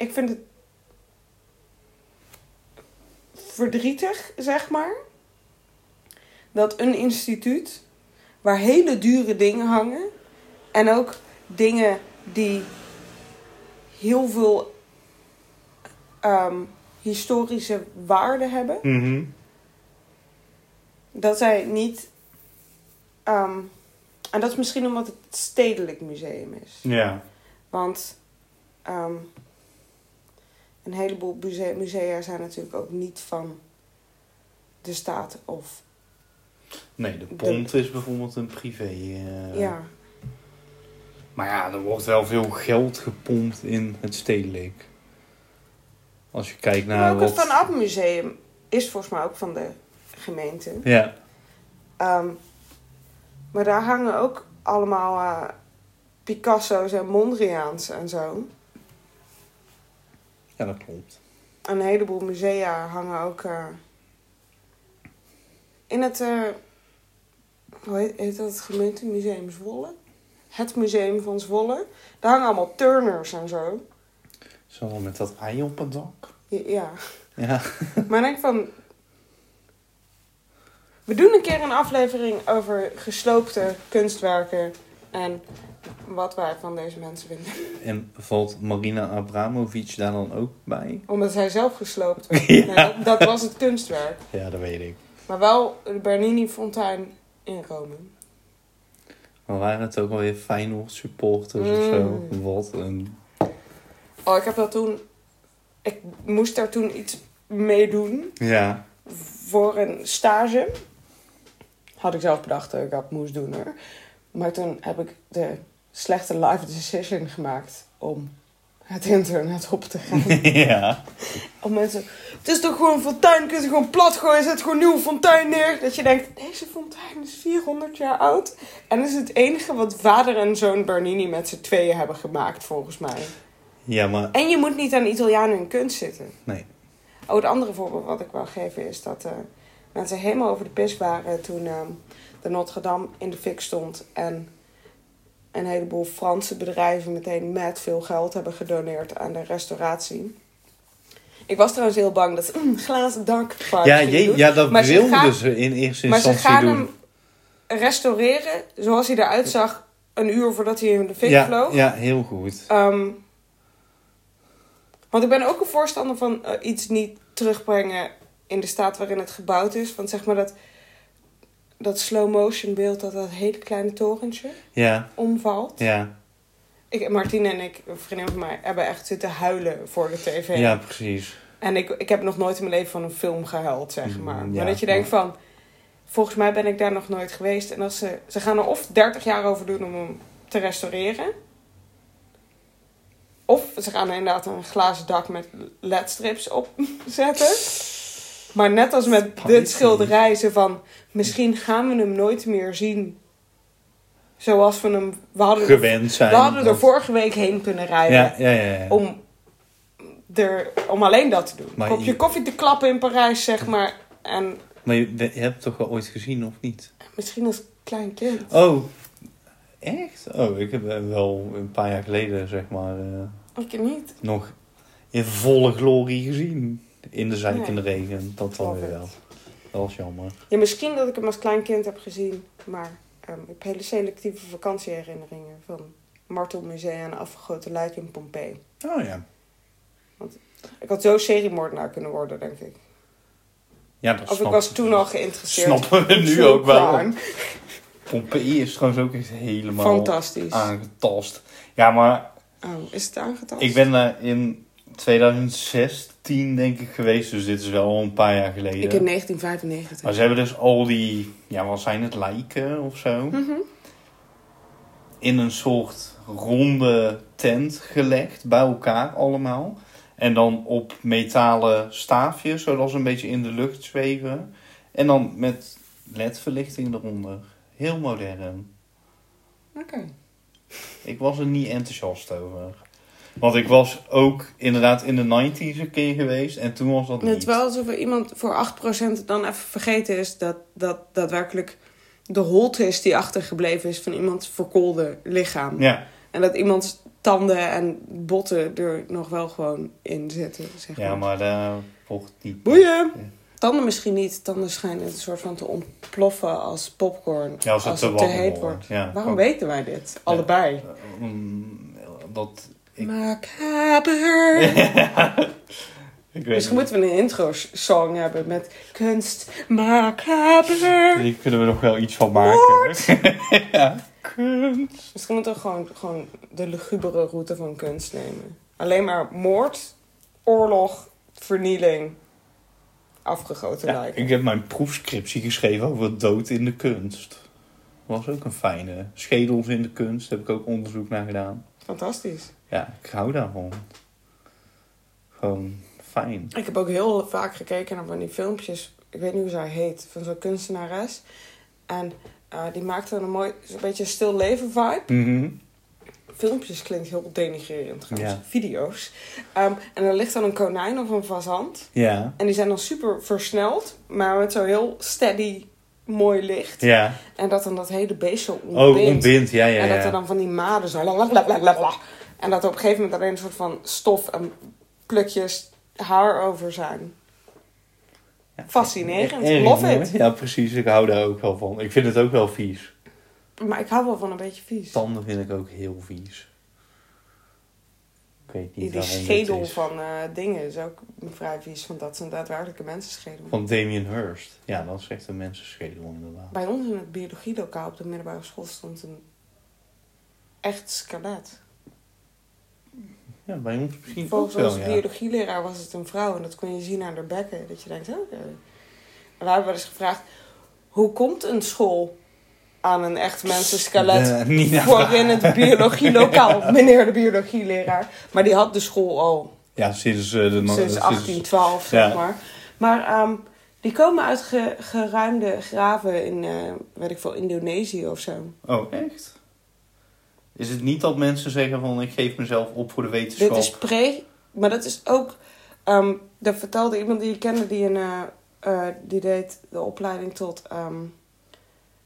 ik vind het verdrietig, zeg maar, dat een instituut waar hele dure dingen hangen en ook dingen die heel veel ehm, historische waarde hebben, Mhm. dat zij niet. ehm, en dat is misschien omdat het stedelijk museum is. Ja. Want ehm, een heleboel musea, musea zijn natuurlijk ook niet van de staat of. Nee, de pont is bijvoorbeeld een privé. eh, ja. Maar ja, er wordt wel veel geld gepompt in het stedelijk. Als je kijkt Maar naar ook het. Van App Museum is volgens mij ook van de gemeente. Ja. Ehm, maar daar hangen ook allemaal eh, Picasso's en Mondriaans en zo. Ja, dat klopt. een heleboel musea hangen ook eh, in het, eh, hoe heet, heet dat, het gemeentemuseum Zwolle? Het museum van Zwolle. Daar hangen allemaal turners en zo. Zo met dat ei op het dak. Ja, ja. Ja. maar ik denk van... We doen een keer een aflevering over gesloopte kunstwerken en wat wij van deze mensen vinden. En valt Marina Abramovic daar dan ook bij? Omdat hij zelf gesloopt werd. Ja. Nee, dat, dat was het kunstwerk. Ja, dat weet ik. Maar wel de Bernini-fontein in Rome. Maar waren het ook alweer Feyenoord supporters of zo? Mm. Wat een... Oh, ik heb dat toen... Ik moest daar toen iets mee doen Ja. voor een stage. Had ik zelf bedacht dat ik dat moest doen hoor. Maar toen heb ik de slechte life decision gemaakt om het internet op te gaan. ja. Om mensen... Het is toch gewoon een fontein, kun je gewoon plat gooien, zet gewoon een nieuwe fontein neer. Dat je denkt, deze fontein is 400 jaar oud. En dat is het enige wat vader en zoon Bernini met z'n tweeën hebben gemaakt volgens mij. Ja, maar... En je moet niet aan Italianen in kunst zitten. Nee. Oh, het andere voorbeeld wat ik wil geven is dat eh, mensen helemaal over de pis waren toen eh, de Notre Dame in de fik stond. En een heleboel Franse bedrijven meteen met veel geld hebben gedoneerd aan de restauratie. Ik was trouwens heel bang dat ze mm, glazen dak Ja, je, doen. ja, dat Maar ze wilden gaan- ze in eerste Maar ze instantie gaan doen. hem restaureren zoals hij eruit zag een uur voordat hij in de fik ja, vloog. ja, heel goed. Ehm, want ik ben ook een voorstander van eh, iets niet terugbrengen in de staat waarin het gebouwd is. Want zeg maar dat, dat slow motion beeld, dat dat hele kleine torentje Ja, omvalt. ja, Ik, Martine en ik, een vriendin van mij, hebben echt zitten huilen voor de tv. ja, precies. En ik, ik heb nog nooit in mijn leven van een film gehuild, zeg maar. Mm, maar ja, dat je denkt van, volgens mij ben ik daar nog nooit geweest. En als ze, ze gaan er of 30 jaar over doen om hem te restaureren. Of ze gaan er inderdaad een glazen dak met ledstrips opzetten. Maar net als met dit schilderij, ze van, misschien gaan we hem nooit meer zien. Zoals we hem, we hadden, er, Gewend zijn. we hadden er vorige week heen kunnen rijden Ja, ja, ja. ja. om, er, om alleen dat te doen. Maar Kopje je- koffie te klappen in Parijs, zeg maar. En Maar je, je hebt het toch wel ooit gezien, of niet? misschien als klein kind. Oh, echt? Oh, ik heb hem wel een paar jaar geleden, zeg maar, eh, Ik niet. nog in volle glorie gezien. In de zijkende Nee. regen. Dat dan weer wel. Dat was jammer. Ja, misschien dat ik hem als klein kind heb gezien. Maar ehm, ik heb hele selectieve vakantieherinneringen van Martelmusea en afgegoten lijk in Pompeii. Oh ja. Ik had zo seriemoordenaar kunnen worden, denk ik. Ja, dat Of ik snap- was toen al geïnteresseerd. Snappen we in nu ook wel. Pompeii is trouwens ook echt helemaal Fantastisch. aangetast. Ja, maar Oh, is het aangetast? ik ben daar in 2016 denk ik geweest, dus dit is wel al een paar jaar geleden. Ik in 1995. Maar ze hebben dus al die, ja wat zijn het, lijken of zo, Mhm. in een soort ronde tent gelegd, bij elkaar allemaal. En dan op metalen staafjes, zodat ze een beetje in de lucht zweven. En dan met ledverlichting eronder. Heel modern. Oké. Ik was er niet enthousiast over. Want ik was ook inderdaad in de 90s een keer geweest en toen was dat Het is niet. wel alsof er iemand voor 8% dan even vergeten is dat, dat daadwerkelijk de holte is die achtergebleven is van iemands verkoolde lichaam. Ja, En dat iemands tanden en botten er nog wel gewoon in zitten. Zeg maar. ja, maar daar wordt niet. Boeien! Ja. Tanden misschien niet. Tanden schijnen een soort van te ontploffen als popcorn. Ja, als het te heet wordt, ja. Waarom Ook. weten wij dit? Allebei. Mm, dat. Ik, Macaber. ik weet Misschien moeten we een intro-song hebben met kunst macaber. Hier kunnen we nog wel iets van maken. ja. Kunst. Misschien moeten we gewoon, gewoon de lugubere route van kunst nemen. Alleen maar moord, oorlog, vernieling, afgegoten Ja, lijken. ik heb mijn proefscriptie geschreven over dood in de kunst. Was ook een fijne. Schedels in de kunst, heb ik ook onderzoek naar gedaan. Fantastisch. Ja, ik hou daarvan. Gewoon fijn. Ik heb ook heel vaak gekeken naar van die filmpjes. Ik weet niet hoe zij heet. Van zo'n kunstenares. En eh, die maakte een mooi, een beetje stil leven vibe. Mhm. Filmpjes klinkt heel denigrerend trouwens. Ja. Video's. Ehm, en er ligt dan een konijn of een fazant. Ja. En die zijn dan super versneld. Maar met zo heel steady mooi licht. Ja. En dat dan dat hele beest zo Oh, ontbindt. ontbind. Ja, ja, En dat er ja. dan van die maden zo... lalalala. En dat er op een gegeven moment alleen een soort van stof en plukjes haar over zijn. Ja. Fascinerend. Erg Love mooi. it. Ja, precies. Ik hou daar ook wel van. Ik vind het ook wel vies. Maar ik hou wel van een beetje vies. Tanden vind ik ook heel vies. Ik weet Die, niet schedel van eh, dingen is ook vrij vies. Want dat is een daadwerkelijke mensenschedel. Van Damien Hirst. Ja, dat is echt een mensenschedel inderdaad. Bij ons in het biologielokaal op de middelbare school stond een echt skelet. Ja, bij ons misschien Volgens ook wel, onze ja. biologieleraar was het een vrouw. En dat kon je zien aan haar bekken. Dat je denkt, oké. En we hebben wel eens gevraagd... Hoe komt een school aan een echt mensenskelet Eh, naar voor in het biologielokaal? Meneer de biologieleraar. Maar die had de school al Ja, sinds eh, de... sinds sinds- 1812, zeg ja. maar. Maar ehm, die komen uit ge- geruimde graven in, eh, weet ik veel, Indonesië of zo. Oh, echt? Is het niet dat mensen zeggen van ik geef mezelf op voor de wetenschap? Dit is pre, maar dat is ook. ehm dat vertelde iemand die ik kende die een. eh, eh, die deed de opleiding tot ehm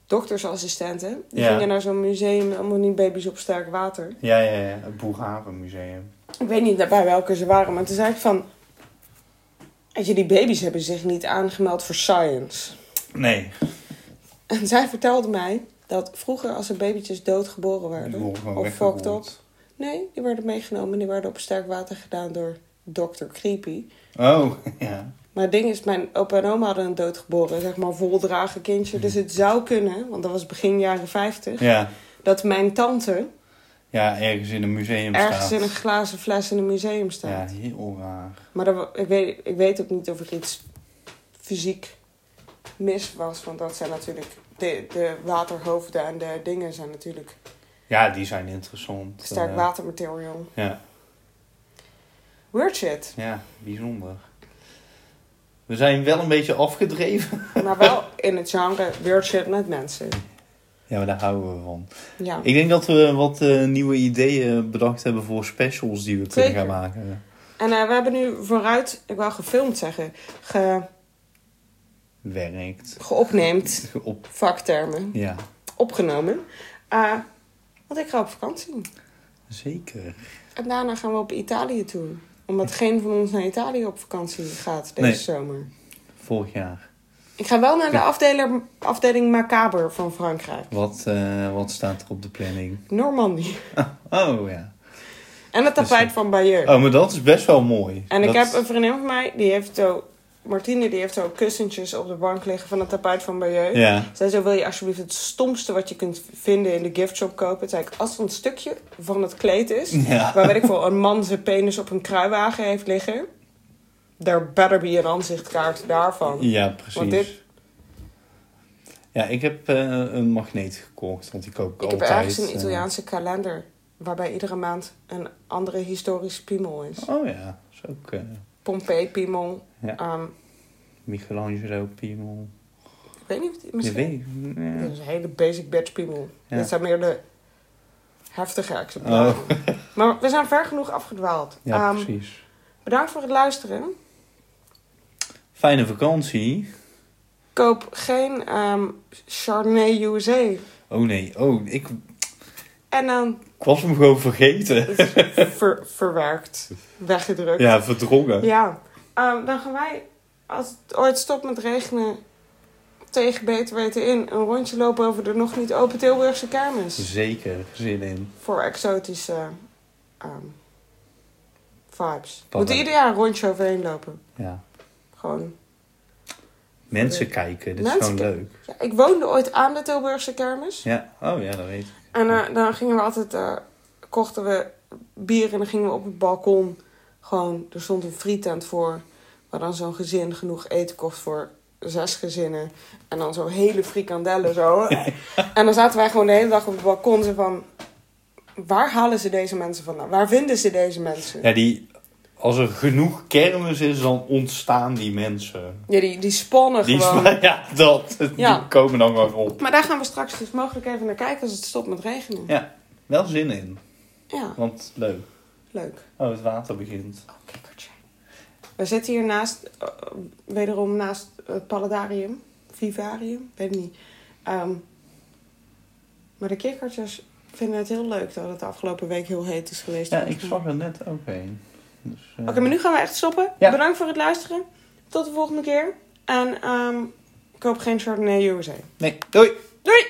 doktersassistenten. Die Ja. gingen naar zo'n museum, allemaal niet baby's op sterk water. Ja, ja, ja. Het Boeghaven Museum. Ik weet niet bij welke ze waren, maar toen zei ik van. Weet je, die baby's hebben zich niet aangemeld voor science. Nee. En zij vertelde mij dat vroeger als er babytjes doodgeboren werden, of fucked up, nee, die werden meegenomen en die werden op sterk water gedaan door Dr. Creepy. Oh, ja. Maar het ding is, mijn opa en oma hadden een doodgeboren, zeg maar, voldragen kindje. Dus het zou kunnen, want dat was begin jaren 50, Ja. dat mijn tante Ja, ergens in een museum ergens staat. in een glazen fles in een museum Ja, staat. heel raar. Maar dat, ik, weet, ik weet ook niet of er iets fysiek mis was, want dat zijn natuurlijk, de, de waterhoofden en de dingen zijn natuurlijk Ja, die zijn interessant. sterk Eh, watermaterial. Ja, Weird shit. ja, bijzonder. We zijn wel een beetje afgedreven. Maar wel in het genre weird shit met mensen. Ja, maar daar houden we van. Ja. Ik denk dat we wat eh, nieuwe ideeën bedacht hebben voor specials die we kunnen gaan maken. En eh, we hebben nu vooruit, ik wou gefilmd zeggen, ge, Werkt. geopneemd, Op, vaktermen, ja, opgenomen. Eh, want ik ga op vakantie. zeker. En daarna gaan we op Italië toe. Omdat geen van ons naar Italië op vakantie gaat deze Nee. zomer. Vorig jaar. Ik ga wel naar de afdeler, afdeling Macaber van Frankrijk. Wat, eh, wat staat er op de planning? Normandie. Oh ja. En het tapijt Dus, van Bayeux. Oh, maar dat is best wel mooi. En ik heb een vriendin van mij, die heeft zo Martine die heeft zo kussentjes op de bank liggen van het tapijt van Bayeux. Ja. Zij zo, wil je alsjeblieft het stomste wat je kunt vinden in de giftshop kopen? Toen zei ik, als er een stukje van het kleed is... Ja. waar weet ik wel, een man zijn penis op een kruiwagen heeft liggen... there better be een aanzichtkaart daarvan. Ja, precies. Want dit- Ja, ik heb eh, een magneet gekocht, want die koop ik, Ik heb altijd. ergens een eh. Italiaanse kalender... waarbij iedere maand een andere historische piemel is. Oh ja, dat is ook Pompeii-piemel. Ja. Ehm, Michelangelo, Piemel. ik weet niet Misschien... weet, Dit ja. is een hele basic batch piemel. Ja. Dit zijn meer de heftige exemplaren. Maar we zijn ver genoeg afgedwaald. Oh. ja, Ehm, precies. bedankt voor het luisteren. Fijne vakantie. Koop geen ehm Chardonnay USA. Oh nee, oh, ik, En dan ik was hem gewoon vergeten. ver- verwerkt, weggedrukt. Ja, verdrongen. Ja. Ehm, dan gaan wij, als het ooit stopt met regenen, tegen beter weten in, een rondje lopen over de nog niet open Tilburgse kermis. Zeker, zin in. Voor exotische ehm, vibes. We Pannen. moeten ieder jaar een rondje overheen lopen. Ja. Gewoon. Mensen kijken, dit is gewoon leuk. Ja, ik woonde ooit aan de Tilburgse kermis. Ja, oh ja, dat weet ik. En eh, dan gingen we altijd, eh, kochten we bier en dan gingen we op het balkon gewoon, er stond een frietent voor, waar dan zo'n gezin genoeg eten kost voor zes gezinnen. En dan zo'n hele frikandellen zo. en dan zaten wij gewoon de hele dag op het balkon zo van, waar halen ze deze mensen vandaan? Waar vinden ze deze mensen? Ja, die, als er genoeg kermis is, dan ontstaan die mensen. Ja, die, die spannen Die, gewoon. ja, dat. Ja. Die komen dan gewoon op. Maar daar gaan we straks dus mogelijk even naar kijken als het stopt met regenen. Ja, wel zin in. Ja, Want leuk. leuk. Oh, het water begint. Oh, kikkertje. We zitten hier naast, eh, wederom naast het Palladarium. Vivarium, weet ik niet. Ehm, maar de kikkertjes vinden het heel leuk dat het de afgelopen week heel heet is geweest. Ja, ik zag er net ook een. Dus, eh, Oké, maar nu gaan we echt stoppen. Ja. Bedankt voor het luisteren. Tot de volgende keer. En ehm, koop geen Chardonnay USA. Nee, doei! Doei!